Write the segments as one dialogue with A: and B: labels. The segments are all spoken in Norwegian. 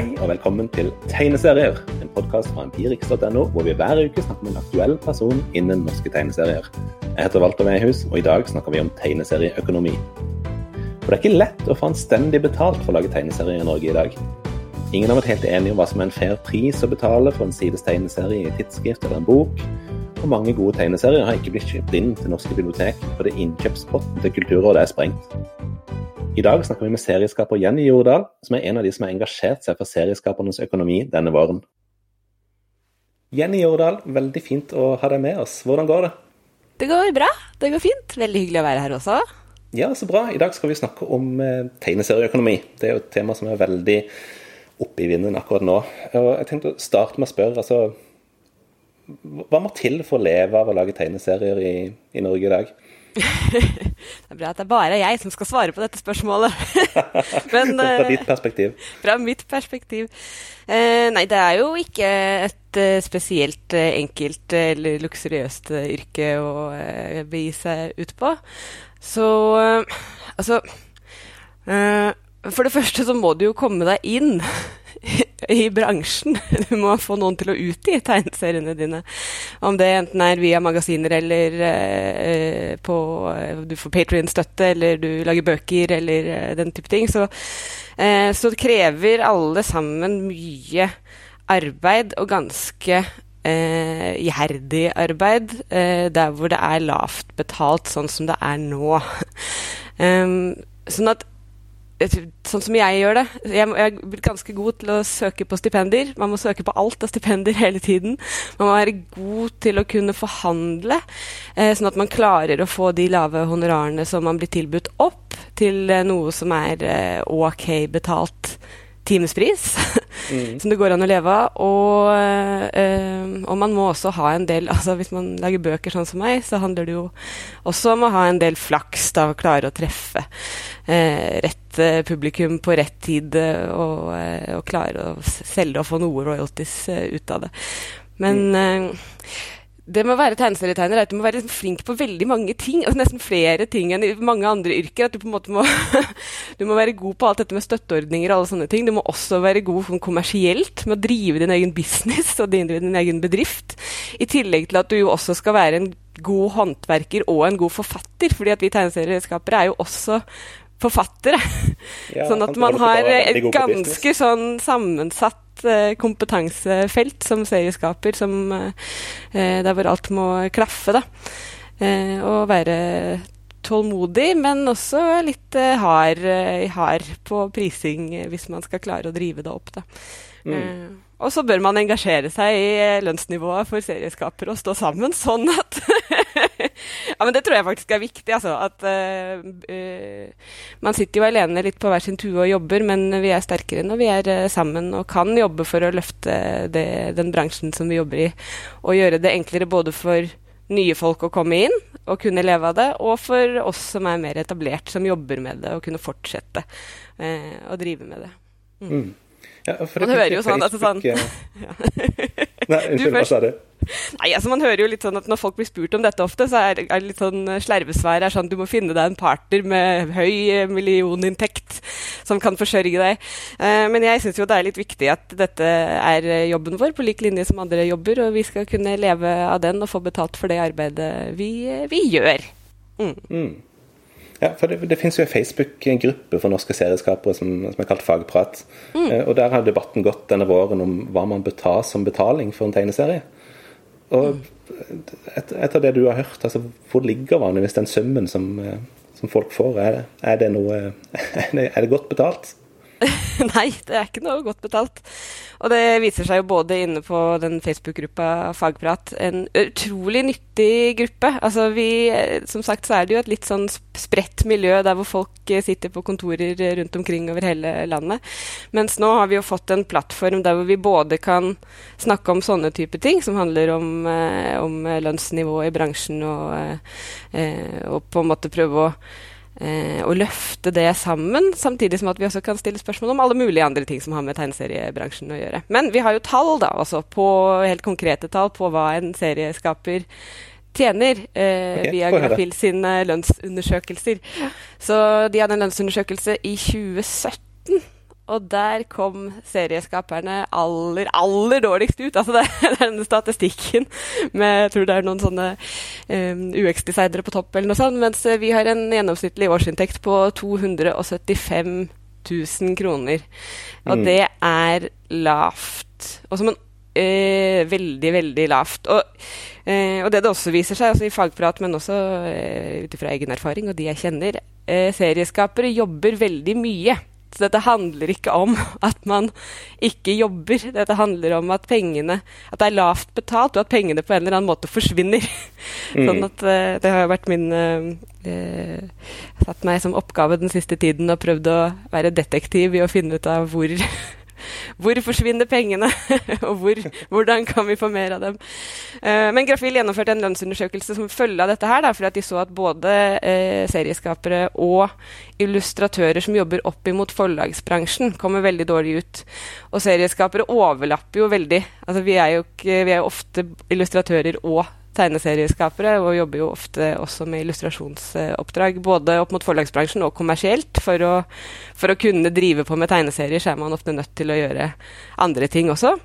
A: Hei og velkommen til Tegneserier, en podkast fra empirix.no, hvor vi hver uke snakker med en aktuell person innen norske tegneserier. Jeg heter Walter Mehus, og i dag snakker vi om tegneserieøkonomi. For det er ikke lett å få anstendig betalt for å lage tegneserier i Norge i dag. Ingen har vært helt enige om hva som er en fair pris å betale for en sides tegneserie i tidsskrift eller en bok, og mange gode tegneserier har ikke blitt kjøpt inn til norske bibliotek fordi innkjøpspotten til Kulturrådet er sprengt. I dag snakker vi med serieskaper Jenny Jordal, som er en av de som har engasjert seg for serieskapernes økonomi denne våren. Jenny Jordal, veldig fint å ha deg med oss. Hvordan går det?
B: Det går bra. Det går fint. Veldig hyggelig å være her også.
A: Ja, så bra. I dag skal vi snakke om eh, tegneserieøkonomi. Det er jo et tema som er veldig oppe i vinden akkurat nå. Og jeg tenkte å starte med å spørre, altså hva må til for å leve av å lage tegneserier i, i Norge i dag?
B: det er bra at det er bare jeg som skal svare på dette spørsmålet.
A: Men, fra ditt perspektiv?
B: Fra mitt perspektiv. Eh, nei, det er jo ikke et uh, spesielt enkelt eller luksuriøst yrke å begi seg ut på. Så altså For det første så må du jo komme deg inn i bransjen. Du må få noen til å utgi tegneseriene dine. Om det enten er via magasiner eller eh, på eh, Du får Patrion-støtte, eller du lager bøker, eller eh, den type ting. Så, eh, så det krever alle sammen mye arbeid, og ganske eh, iherdig arbeid, eh, der hvor det er lavt betalt, sånn som det er nå. um, sånn at sånn som jeg gjør det. Jeg, er ganske god til å søke på stipender. Man må søke på alt av stipender hele tiden. Man må være god til å kunne forhandle, eh, sånn at man klarer å få de lave honorarene som man blir tilbudt, opp til eh, noe som er eh, ok betalt timespris. Mm. som det går an å leve av. Og, eh, og, man må også ha en del altså Hvis man lager bøker sånn som meg, så handler det jo også om å ha en del flaks, da, å klare å treffe eh, rett eh, publikum på rett tid og, og, klare å selge og få noe royalties ut av det. Men mm det med å være tegneserietegner er at du må være liksom flink på veldig mange ting. Altså nesten flere ting enn i mange andre yrker. At du på en måte må, du må være god på alt dette med støtteordninger og alle sånne ting. Du må også være god sånn kommersielt med å drive din egen business og din, din egen bedrift. I tillegg til at du jo også skal være en god håndverker og en god forfatter. fordi at vi tegneserieskapere er jo også forfattere. Ja, sånn at man har et ganske sånn sammensatt eh, kompetansefelt som serieskaper, som, eh, der hvor alt må klaffe. da. Eh, og være tålmodig, men også litt eh, hard, eh, hard, på prising hvis man skal klare å drive det opp. da. Mm. Eh, og så bør man engasjere seg i lønnsnivået for serieskapere og stå sammen, sånn at Ja, men det tror jeg faktisk er viktig, altså. At uh, man sitter jo alene litt på hver sin tue og jobber, men vi er sterkere når vi er uh, sammen og kan jobbe for å løfte det, den bransjen som vi jobber i, og gjøre det enklere både for nye folk å komme inn og kunne leve av det, og for oss som er mer etablert, som jobber med det, og kunne fortsette å drive med det. Mm. Mm. Ja, Man hører jo sånn at altså, sånn ja.
A: Nei, unnskyld, hva sa du?
B: Nei, altså Man hører jo litt sånn at når folk blir spurt om dette ofte, så er det litt sånn slervesvær er sånn du må finne deg en partner med høy eh, millioninntekt som kan forsørge deg. Uh, men jeg syns jo det er litt viktig at dette er jobben vår, på lik linje som andre jobber, og vi skal kunne leve av den og få betalt for det arbeidet vi, vi gjør. Mm. Mm.
A: Ja, for det, det finnes jo en Facebook-gruppe for norske serieskapere som, som, er kalt Fagprat. Mm. Eh, og Der har debatten gått denne våren om hva man bør ta som betaling for en tegneserie. Og et, etter det du har hørt, altså, hvor ligger vanligvis den summen som, eh, som folk får? Er, er, det noe, er det godt betalt?
B: Nei, det er ikke noe godt betalt. Og det viser seg jo både inne på den Facebook-gruppa Fagprat, en utrolig nyttig gruppe. Altså vi, som sagt så er det jo et litt sånn spredt miljø der hvor folk sitter på kontorer rundt omkring over hele landet. Mens nå har vi jo fått en plattform der hvor vi både kan snakke om sånne type ting, som handler om, eh, om lønnsnivå i bransjen, og, eh, og på en måte prøve å eh, å løfte det sammen, samtidig som at vi også kan stille spørsmål om alle mulige andre ting som har med tegneseriebransjen å gjøre. Men vi har jo tall, da, altså på helt konkrete tall på hva en serieskaper tjener eh, okay, via Grafil sine lønnsundersøkelser. Så de hadde en lønnsundersøkelse i 2017. og der kom serieskaperne aller, aller dårligst ut. Altså det, det er denne statistikken med Jeg tror det er noen sånne um, UX-designere på topp, eller noe sånt, mens vi har en gjennomsnittlig årsinntekt på 275 000 kroner. Og mm. det er lavt. Og som en eh, veldig, veldig lavt. Og, eh, og, det det også viser seg, altså i fagprat, men også eh, ut ifra egen erfaring og de jeg kjenner, eh, serieskapere jobber veldig mye. Dette handler ikke om at man ikke jobber. Dette handler om at pengene At det er lavt betalt, og at pengene på en eller annen måte forsvinner. Mm. Sånn at uh, det har vært min uh, uh, Satt meg som oppgave den siste tiden og prøvd å være detektiv i å finne ut av hvor hvor forsvinner pengene, og hvor, hvordan kan vi få mer av dem? Uh, men Grafil gjennomførte en lønnsundersøkelse som følge av dette her, da, fordi at de så at både uh, serieskapere og illustratører som jobber opp imot forlagsbransjen, kommer veldig dårlig ut. Og serieskapere overlapper jo veldig. Altså, vi er jo, ikke, vi er ofte illustratører og tegneserieskapere, og jobber jo ofte også med illustrasjonsoppdrag. Både opp mot forlagsbransjen og kommersielt. For å, for å kunne drive på med tegneserier, så er man ofte nødt til å gjøre andre ting også.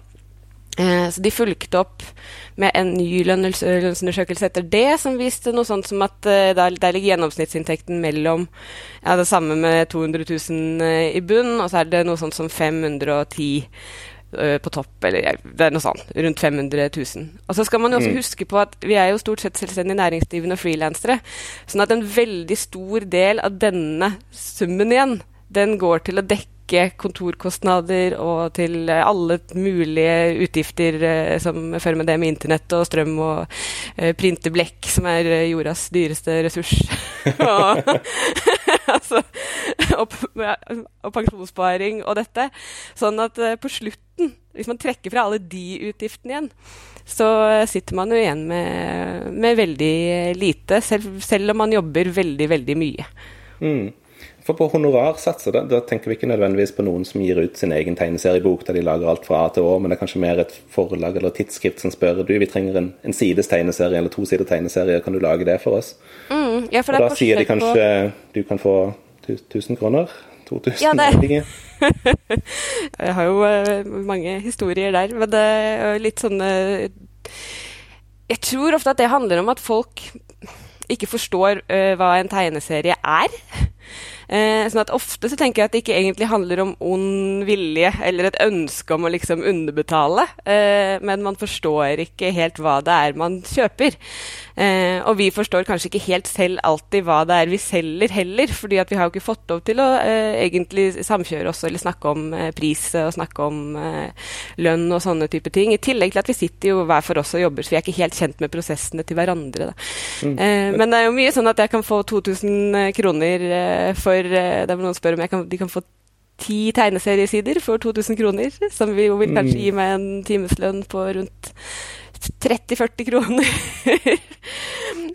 B: Eh, så de fulgte opp med en ny lønnsundersøkelse etter det, som viste noe sånt som at eh, der, ligger gjennomsnittsinntekten mellom ja, det samme med 200 000 eh, i bunn, og så er det noe sånt som 510 Eh, på topp, eller det er noe sånt. rundt 500 000. Og så skal man jo også mm. huske på at vi er jo stort sett selvstendig næringsdrivende og frilansere. Sånn at en veldig stor del av denne summen igjen, den går til å dekke kontorkostnader og til alle mulige utgifter eh, som fører med det med internett og strøm og eh, printe blekk, som er jordas dyreste ressurs. og, altså, og, og, pensjonssparing og dette. Sånn at eh, på slutten, hvis man trekker fra alle de utgiftene igjen, så sitter man jo igjen med, med veldig lite, selv, selv, om man jobber veldig, veldig mye.
A: Mm. For på honorarsatser, da, da, tenker vi ikke nødvendigvis på noen som gir ut sin egen tegneseriebok der de lager alt fra A til Å, men det er kanskje mer et forlag eller et tidsskrift som spør du, vi trenger en, en sides tegneserie eller to sider tegneserie, kan du lage det for oss?
B: Mm, ja, for
A: og da sier de kanskje du kan få 1000 kroner? 2000?
B: Ja, det... jeg har jo uh, mange historier der, men det er litt sånn uh, Jeg tror ofte at det handler om at folk ikke forstår uh, hva en tegneserie er. Eh, sånn at Ofte så tenker jeg at det ikke egentlig handler om ond vilje eller et ønske om å liksom underbetale, eh, men man forstår ikke helt hva det er man kjøper. Eh, og vi forstår kanskje ikke helt selv alltid hva det er vi selger heller, fordi at vi har jo ikke fått lov til å eh, egentlig samkjøre oss eller snakke om eh, pris og snakke om eh, lønn og sånne type ting. I tillegg til at vi sitter jo hver for oss og jobber, så vi er ikke helt kjent med prosessene til hverandre. Mm. men det er jo mye sånn at jeg kan få 2000 kroner for eh, Det er noen spør om kan, de kan få ti tegneseriesider for 2000 kroner, som vi jo vil kanskje gi meg en timeslønn på rundt 30-40 kroner.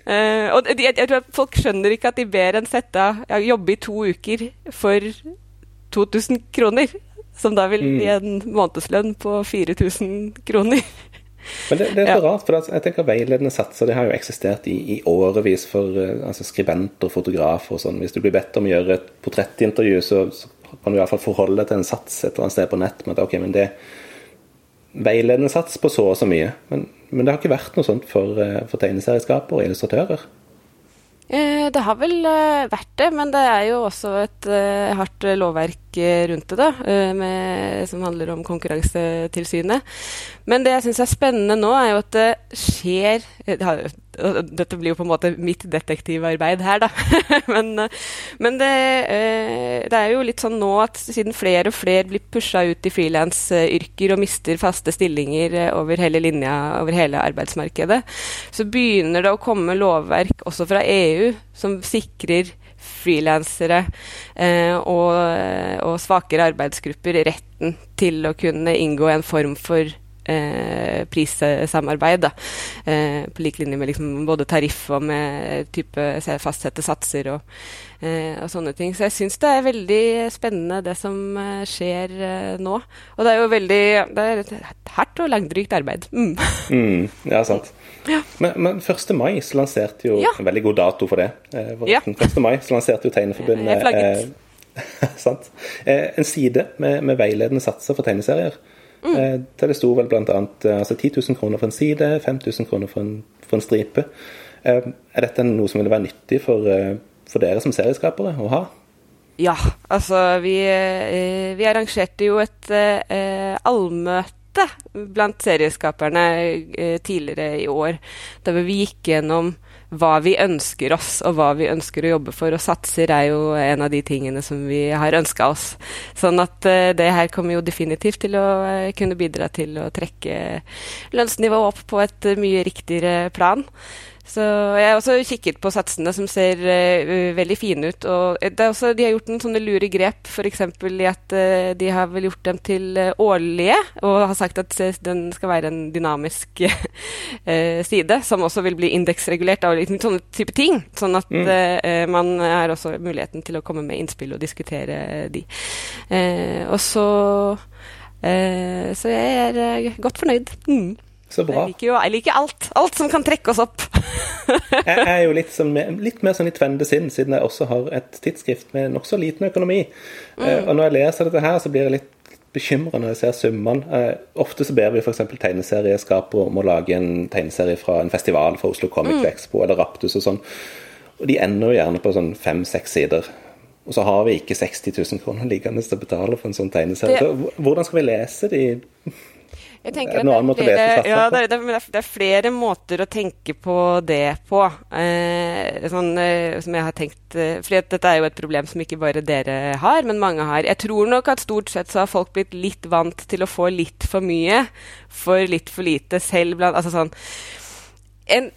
B: uh, og de, jeg, tror at folk skjønner ikke at de ber en sette av jobbe i to uker for 2000 kroner. Som da vil gi mm. en månedslønn på 4000 kroner.
A: Men det, det er så ja. rart, for jeg tenker veiledende satser det har jo eksistert i, i årevis for uh, altså skribenter, fotografer og sånn. Hvis du blir bedt om å gjøre et portrettintervju, så, så kan du i fall forholde deg til en sats et eller annet sted på nett. Men, ok, men det veiledende sats på så og så mye. Men, men, det har ikke vært noe sånt for, uh, for tegneserieskapere og illustratører.
B: Eh, det har vel vært det, men det er jo også et hardt lovverk rundt det, da, med, som handler om Konkurransetilsynet. Men det jeg syns er spennende nå, er jo at det skjer dette blir jo på en måte mitt detektivarbeid her, da. men, men det, eh, det, er jo litt sånn nå at siden flere og flere blir pusha ut i frilansyrker og mister faste stillinger eh, over hele linja, over hele arbeidsmarkedet, så begynner det å komme lovverk også fra EU som sikrer frilansere eh, og, og svakere arbeidsgrupper retten til å kunne inngå en form for eh, prissamarbeid. Da. Eh, på lik linje med liksom både tariff og med type fastsette satser og, eh, og sånne ting. Så jeg syns det er veldig spennende det som eh, skjer eh, nå. Og det er jo veldig Det er et hardt og langdrygt arbeid. Mm.
A: Mm, ja, sant. Ja. Men, men 1. mai så lanserte jo ja. En veldig god dato for det. Eh, ja. 1. mai så lanserte jo Tegneforbundet Sant. Eh, en side med, med, veiledende satser for tegneserier. Mm. Eh, der det sto vel bl.a. Eh, altså 10 000 kroner for en side, 5000 kroner for en, for en stripe. Eh, er dette noe som ville være nyttig for, eh, for dere som serieskapere å ha?
B: Ja, altså vi, eh, vi arrangerte jo et eh, allmøte blant serieskaperne tidligere i år, da vi gikk gjennom hva vi ønsker oss, og hva vi ønsker å jobbe for. Og satser er jo en av de tingene som vi har ønska oss. Sånn at uh, det her kommer jo definitivt til å uh, kunne bidra til å trekke lønnsnivået opp på et mye riktigere plan. Så Jeg har også kikket på satsene, som ser uh, veldig fine ut. og også, De har gjort noen sånne lure grep, f.eks. i at uh, de har vel gjort dem til uh, årlige, og har sagt at den skal være en dynamisk side, som også vil bli indeksregulert. av liksom, sånne type ting, Sånn at mm. man har også muligheten til å komme med innspill og diskutere de. og så Så jeg er godt fornøyd. Mm.
A: Så bra.
B: Jeg liker jo jeg liker alt. Alt som kan trekke oss opp.
A: jeg er jo litt, sånn, litt mer sånn i tvende sinn, siden jeg også har et tidsskrift med nokså liten økonomi. Mm. Uh, og når jeg leser dette her, så blir jeg litt bekymra når jeg ser summene. Uh, ofte så ber vi f.eks. tegneserieskapere om å lage en tegneserie fra en festival fra Oslo Comic mm. Expo eller Raptus og sånn. Og de ender jo gjerne på sånn fem-seks sider. Og så har vi ikke 60 000 kroner liggende til å betale for en sånn tegneserie. Det... Hvordan skal vi lese de?
B: Jeg tenker at det er, flere, ja, det, er, det, er, flere måter å tenke på det på. Eh, sånn, eh, som jeg har tenkt eh, fordi dette er jo et problem som ikke bare dere har, men mange har. Jeg tror nok at stort sett så har folk blitt litt vant til å få litt for mye for litt for lite selv blant Altså sånn en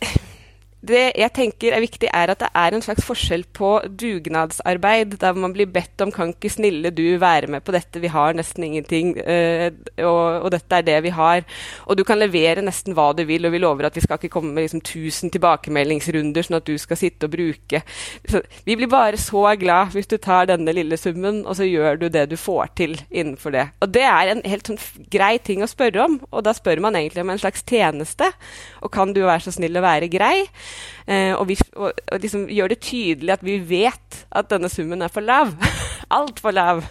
B: det jeg tenker er viktig, er at det er en slags forskjell på dugnadsarbeid, der man blir bedt om 'kan ikke snille du være med på dette, vi har nesten ingenting', uh, og, og, dette er det vi har. Og du kan levere nesten hva du vil, og vi lover at vi skal ikke komme med liksom 1000 tilbakemeldingsrunder, sånn at du skal sitte og bruke så Vi blir bare så glad hvis du tar denne lille summen, og så gjør du det du får til innenfor det. Og det er en helt sånn grei ting å spørre om, og da spør man egentlig om en slags tjeneste. Og kan du være så snill å være grei? Eh, og, vi, og, og liksom gjør det tydelig at vi vet at denne summen er for lav. Altfor lav.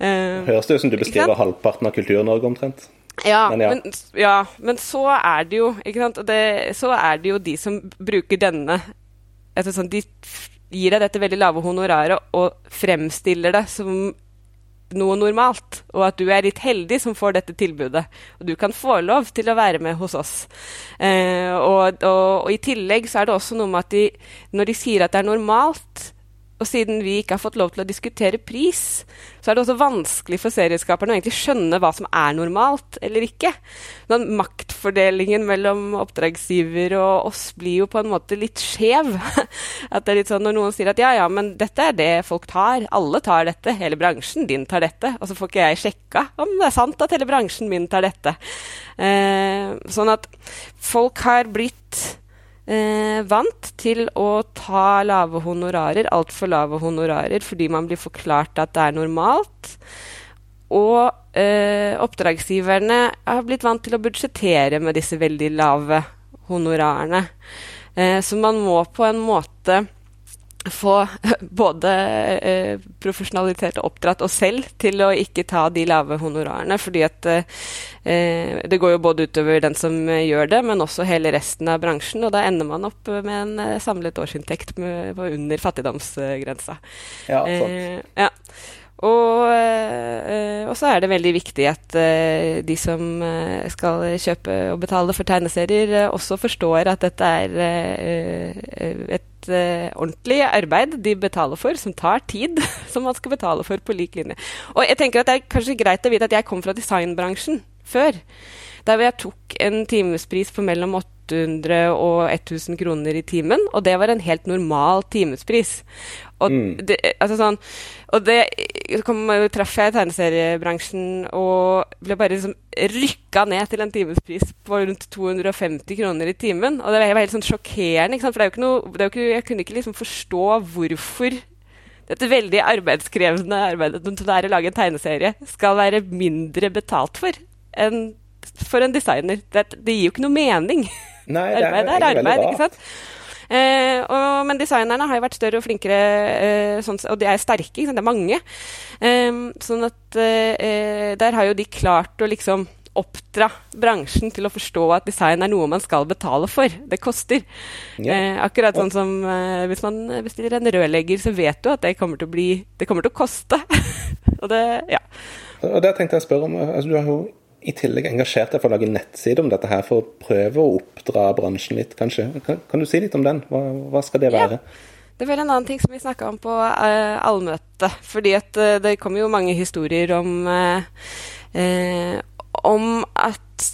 A: Eh, Høres det ut som du beskriver halvparten av Kultur-Norge omtrent?
B: Ja men, ja. Men, ja men, så er det jo? Det, så er det jo de som bruker denne altså sånn, De gir deg dette veldig lave honoraret og fremstiller det som noe normalt, og at du er litt heldig som får dette tilbudet. Og du kan få lov til å være med hos oss. Eh, og, og, og, i tillegg så er det også noe med at de, når de sier at det er normalt, og siden vi ikke har fått lov til å diskutere pris, så er det også vanskelig for serieskaperne å egentlig skjønne hva som er normalt eller ikke. Den maktfordelingen mellom oppdragsgiver og oss blir jo på en måte litt skjev. At det er litt sånn når noen sier at ja, ja, men dette er det folk tar. Alle tar dette. Hele bransjen din tar dette. Og så får ikke jeg sjekka om det er sant at hele bransjen min tar dette. Eh, sånn at folk har blitt eh, vant til å ta lave honorarer, altfor lave honorarer, fordi man blir forklart at det er normalt. Og eh, oppdragsgiverne har blitt vant til å budsjettere med disse veldig lave honorarene. Eh, så man må på en måte få både eh, profesjonalitet og oppdratt oss selv til å ikke ta de lave honorarene. fordi at eh, det går jo både utover den som gjør det, men også hele resten av bransjen. Og da ender man opp med en eh, samlet årsinntekt med, under fattigdomsgrensa.
A: Ja, sant. Eh,
B: ja. Og, øh, og, så er det veldig viktig at øh, de som øh, skal kjøpe og betale for tegneserier, også forstår at dette er et ordentlig arbeid de betaler for, som tar tid, som man skal betale for på lik linje. Og jeg tenker at det er kanskje greit å vite at jeg kom fra designbransjen før. Der hvor jeg tok en timespris på mellom 800 og 1000 kroner i timen, og det var en helt normal timespris. Og mm. det, altså sånn, og det kom, traff jeg tegneseriebransjen og ble bare liksom rykka ned til en timespris på rundt 250 kroner i timen. Og det var helt sånn sjokkerende, for det er jo ikke noe, jo ikke, jeg kunne ikke liksom forstå hvorfor dette veldig arbeidskrevende arbeidet som det er å lage en tegneserie, skal være mindre betalt for enn for en designer. Det, det gir jo ikke noe mening.
A: Nei, det er, arbeid er arbeid, ikke sant?
B: Eh, og, men designerne har jo vært større og flinkere, eh, sånn, og de er sterke. Det er mange. Eh, sånn at eh, der har jo de klart å liksom oppdra bransjen til å forstå at design er noe man skal betale for. Det koster. Ja. Eh, akkurat sånn som eh, hvis man bestiller en rørlegger, så vet du at det kommer til å, bli, det kommer til å koste. og det, ja.
A: Og der tenkte jeg å spørre om, altså Du har jo i tillegg engasjert deg for å lage nettside om dette her, for å prøve å oppdra bransjen litt, kanskje. Kan, kan du si litt om den? Hva, hva skal det være? Ja.
B: Det vel en annen ting som vi snakka om på uh, allmøtet. Fordi at uh, det kommer jo mange historier om uh, om at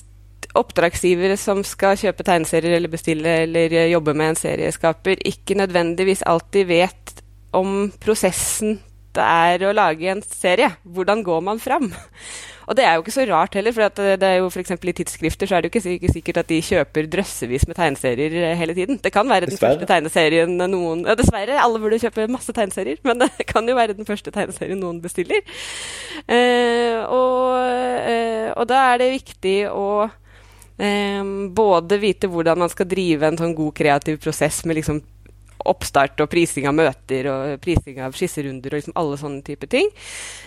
B: oppdragsgivere som skal kjøpe tegneserier eller bestille eller jobbe med en serieskaper, ikke nødvendigvis alltid vet om prosessen det er å lage en serie. Hvordan går man fram? Og det er jo ikke så rart heller, for det er jo f.eks. i tidsskrifter så er det jo ikke sikkert at de kjøper drøssevis med tegneserier eh, hele tiden. Det kan være den dessverre. første tegneserien noen ja, Dessverre, alle burde kjøpe masse tegneserier, men det kan jo være den første tegneserien noen bestiller. Eh, og, eh, og, da er det viktig å eh, både vite hvordan man skal drive en sånn god kreativ prosess med liksom oppstart og prising av møter og prising av skisserunder og liksom alle sånne type ting.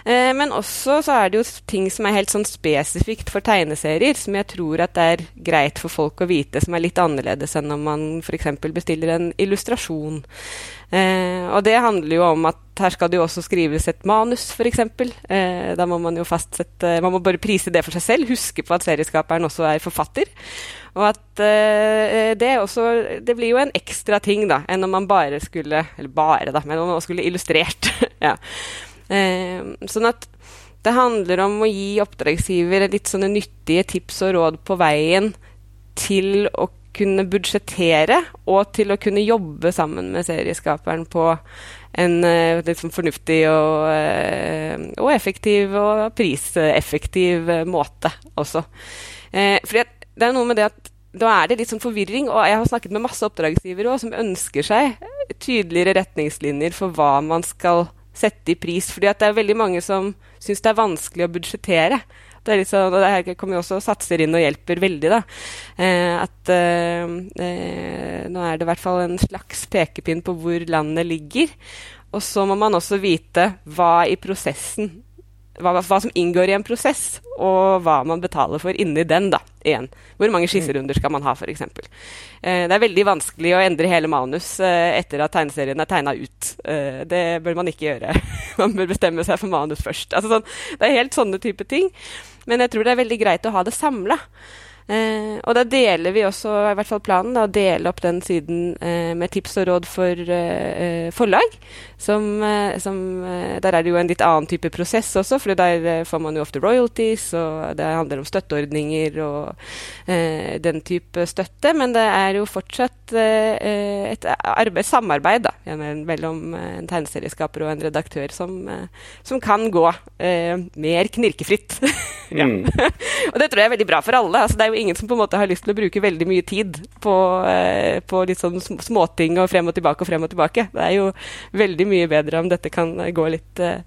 B: Eh, men også så er det jo ting som er helt sånn spesifikt for tegneserier, som jeg tror at det er greit for folk å vite, som er litt annerledes enn om man f.eks. bestiller en illustrasjon. Eh, og det handler jo om at her skal det jo også skrives et manus, f.eks. Eh, da må man jo fastsette Man må bare prise det for seg selv, huske på at serieskaperen også er forfatter. Og at eh, det også Det blir jo en ekstra ting, da, enn om man bare skulle Eller bare, da, men om man skulle illustrert. ja. eh, sånn at det handler om å gi oppdragsgiver litt sånne nyttige tips og råd på veien til å kunne budsjettere, og til å kunne jobbe sammen med serieskaperen på en liksom fornuftig og, uh, og, effektiv og priseffektiv måte også. Fordi det er noe med det at da er det litt sånn forvirring. Og jeg har snakket med masse oppdragsgivere også, som ønsker seg tydeligere retningslinjer for hva man skal sette i pris. fordi det er veldig mange som syns det er vanskelig å budsjettere. Det er liksom, og det her kommer jo også satser inn og hjelper veldig. da, eh, at eh, eh, Nå er det i hvert fall en slags pekepinn på hvor landet ligger. Og så må man også vite hva i prosessen hva, hva, som inngår i en prosess, og hva man betaler for inni den. da, igjen. Hvor mange skisserunder skal man ha, f.eks. Eh, det er veldig vanskelig å endre hele manus eh, etter at tegneserien er tegna ut. Eh, det bør man ikke gjøre. man bør bestemme seg for manus først. Altså, sånn, det er helt sånne type ting. Men jeg tror det er veldig greit å ha det samla. Eh, og da deler vi også, i hvert fall planen, da, å dele opp den siden eh, med tips og råd for eh, forlag. Som, eh, som eh, Der er det jo en litt annen type prosess også, for der eh, får man jo ofte royalties, og det handler om støtteordninger og den type støtte. Men det er jo fortsatt et arbeid, samarbeid da, mellom en tegneserieskaper og en redaktør som, som kan gå mer knirkefritt. ja. mm. og det tror jeg er veldig bra for alle. altså det er jo ingen som på en måte har lyst til å bruke veldig mye tid på, eh, på litt sånn småting og frem og tilbake og frem og tilbake. Det er jo veldig mye bedre om dette kan gå litt eh,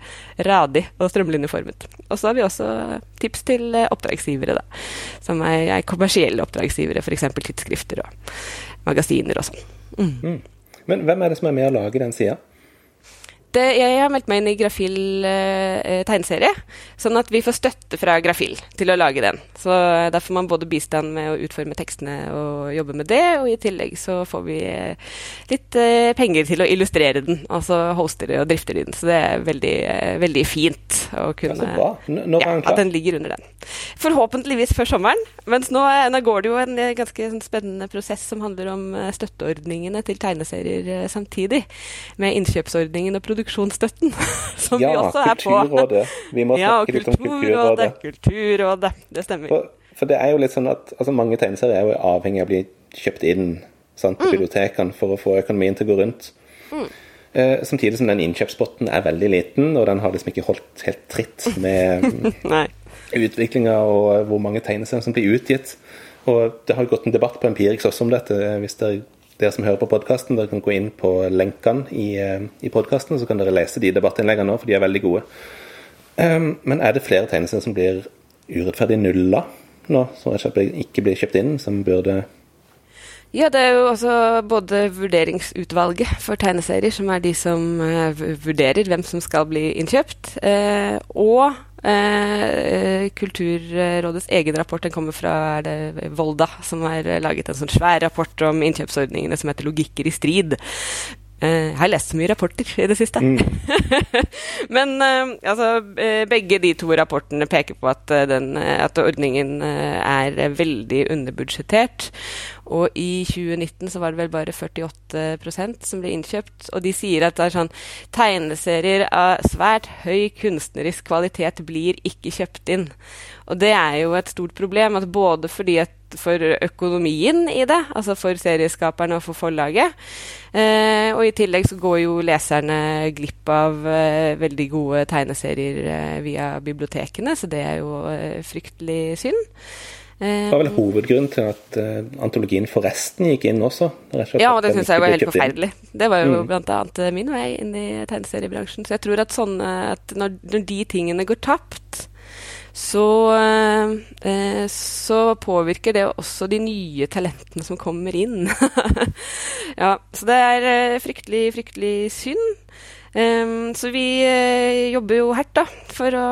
B: radig og strømlinjeformet. Og så har vi også tips til eh, oppdragsgivere, da. Som er, er kommersielle oppdragsgivere, f.eks. tidsskrifter og magasiner og sånn. Mm.
A: Men hvem er det som er med å lage den sida?
B: Det, jeg har meldt meg inn i Grafil eh, tegneserie, sånn at vi får støtte fra Grafil til å lage den. Så eh, Der får man både bistand med å utforme tekstene og jobbe med det, og i tillegg så får vi eh, litt eh, penger til å illustrere den. Altså hoster og drifter den. Så det er veldig, eh, veldig fint å kunne
A: ja, klar?
B: At den ligger under den. Forhåpentligvis før sommeren. Mens nå, eh, nå går det jo en ganske sånn, spennende prosess som handler om støtteordningene til tegneserier samtidig. Med innkjøpsordningen og produksjonen produksjonsstøtten, som
A: ja,
B: vi også er på.
A: Ja, Kulturrådet. Vi må
B: ja, snakke litt om Kulturrådet. Kulturrådet, det stemmer.
A: For, for, det er jo litt sånn at altså, mange tegneserier er jo avhengig av å bli kjøpt inn sant, på mm. bibliotekene for å få økonomien til å gå rundt. Mm. Eh, samtidig som den innkjøpspotten er veldig liten, og den har liksom ikke holdt helt tritt med utviklinga og hvor mange tegneserier som blir utgitt. Og det har jo gått en debatt på Empirix også om dette. Hvis dere dere som hører på podkasten, dere kan gå inn på lenkene i, eh, i podkasten, så kan dere lese de debattinnleggene nå, for de er veldig gode. Um, men er det flere tegneserier som blir urettferdig nulla nå, som ikke blir kjøpt inn, som burde
B: Ja, det er jo også både vurderingsutvalget for tegneserier, som er de som uh, vurderer hvem som skal bli innkjøpt, uh, og uh, Kulturrådets egen rapport. Den kommer fra Volda, som har laget en sånn svær rapport om innkjøpsordningene som heter 'Logikker i strid'. Uh, jeg har lest så mye rapporter i det siste. Mm. Men uh, altså, uh, begge de to rapportene peker på at, den, at ordningen er veldig underbudsjettert. Og i 2019 så var det vel bare 48% som ble innkjøpt. Og de sier at det er sånn tegneserier av svært høy kunstnerisk kvalitet blir ikke kjøpt inn. Og det er jo et stort problem, at både fordi at for økonomien i det, altså for serieskaperne og for forlaget. Eh, og i tillegg så går jo leserne glipp av eh, veldig gode tegneserier eh, via bibliotekene, så det er jo eh, fryktelig synd.
A: Det var vel eh, hovedgrunnen til at uh, antologien forresten gikk inn også?
B: ja, og det syns jeg var helt forferdelig. Det var jo mm. bl.a. min vei inn i tegneseriebransjen. Så jeg tror at, sånne, at når, når de tingene går tapt, så, eh, så, påvirker det også de nye talentene som kommer inn. ja, så det er eh, fryktelig, fryktelig synd. Um, så vi uh, jobber jo hardt da, for å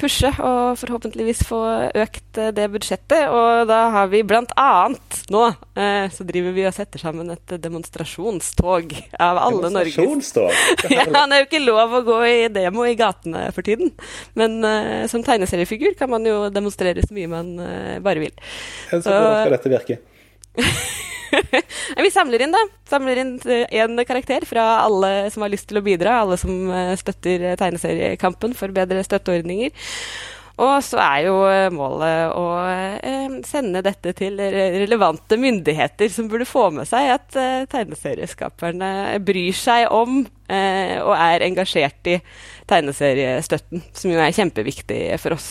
B: pushe og forhåpentligvis få økt uh, det budsjettet. Og da har vi bl.a. nå uh, så driver vi og setter sammen et demonstrasjonstog av alle Norges
A: Demonstrasjonstog?
B: ja, det er jo ikke lov å gå i demo i gatene for tiden. Men som tegneseriefigur kan man jo demonstrere så mye man bare vil.
A: Så hvordan skal dette virke?
B: vi samler inn, da. Samler inn én karakter fra alle som har lyst til å bidra. Alle som eh, støtter tegneseriekampen for bedre støtteordninger. Og så er jo eh, målet å eh, sende dette til relevante myndigheter, som burde få med seg at eh, tegneserieskaperne bryr seg om eh, og er engasjert i tegneseriestøtten, som jo er kjempeviktig for oss.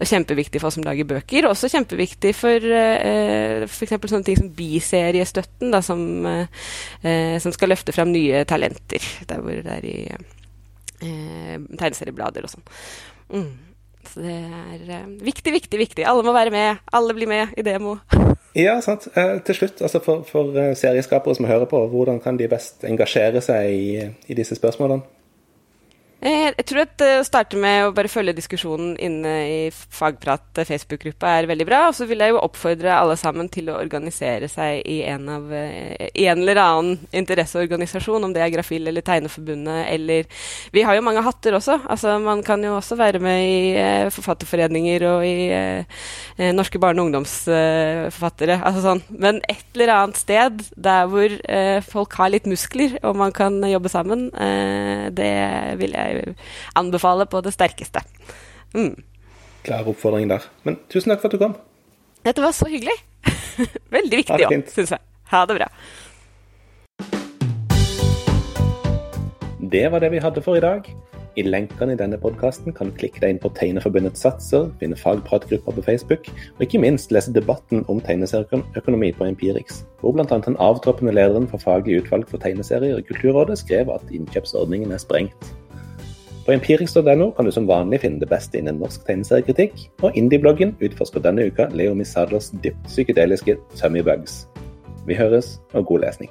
B: Og kjempeviktig for oss som lager bøker. og Også kjempeviktig for eh, f.eks. sånne ting som biseriestøtten, da, som, eh, som, skal løfte fram nye talenter. Der hvor det er i eh, tegneserieblader og sånn. Mm. Så det er eh, viktig, viktig, viktig. Alle må være med. Alle blir med i demo.
A: ja, sant. Eh, til slutt, altså for, for uh, serieskapere som hører på, hvordan kan de best engasjere seg i, i disse spørsmålene?
B: Eh, jeg tror at eh, å starte med å bare følge diskusjonen inne i Fagprat Facebook-gruppa er veldig bra. Og så vil jeg jo oppfordre alle sammen til å organisere seg i en, av, eh, en eller annen interesseorganisasjon, om det er Grafil eller Tegneforbundet eller Vi har jo mange hatter også. Altså, man kan jo også være med i forfatterforeninger og i eh, norske barne- og ungdomsforfattere. Altså sånn. Men et eller annet sted der hvor eh, folk har litt muskler, og man kan jobbe sammen, eh, det vil jeg jeg anbefale på det sterkeste. Mm.
A: Klar oppfordring der. Men tusen takk for at du kom.
B: Dette var så hyggelig. Veldig viktig òg, syns jeg. Ha det bra.
A: Det var det vi hadde for i dag. I lenkene i denne podkasten kan du klikke deg inn på Tegneforbundets satser, finne fagpratgrupper på Facebook, og ikke minst lese debatten om tegneserieøkonomi på Empirix, hvor bl.a. den avtroppende lederen for faglig utvalg for tegneserier i Kulturrådet skrev at innkjøpsordningen er sprengt. På empirix.no kan du som vanlig finne det beste innen norsk tegneseriekritikk, og Indie-bloggen utforsker denne uka Leo Misadlers dypt psykedeliske Tummybugs. Vi høres, og god lesning.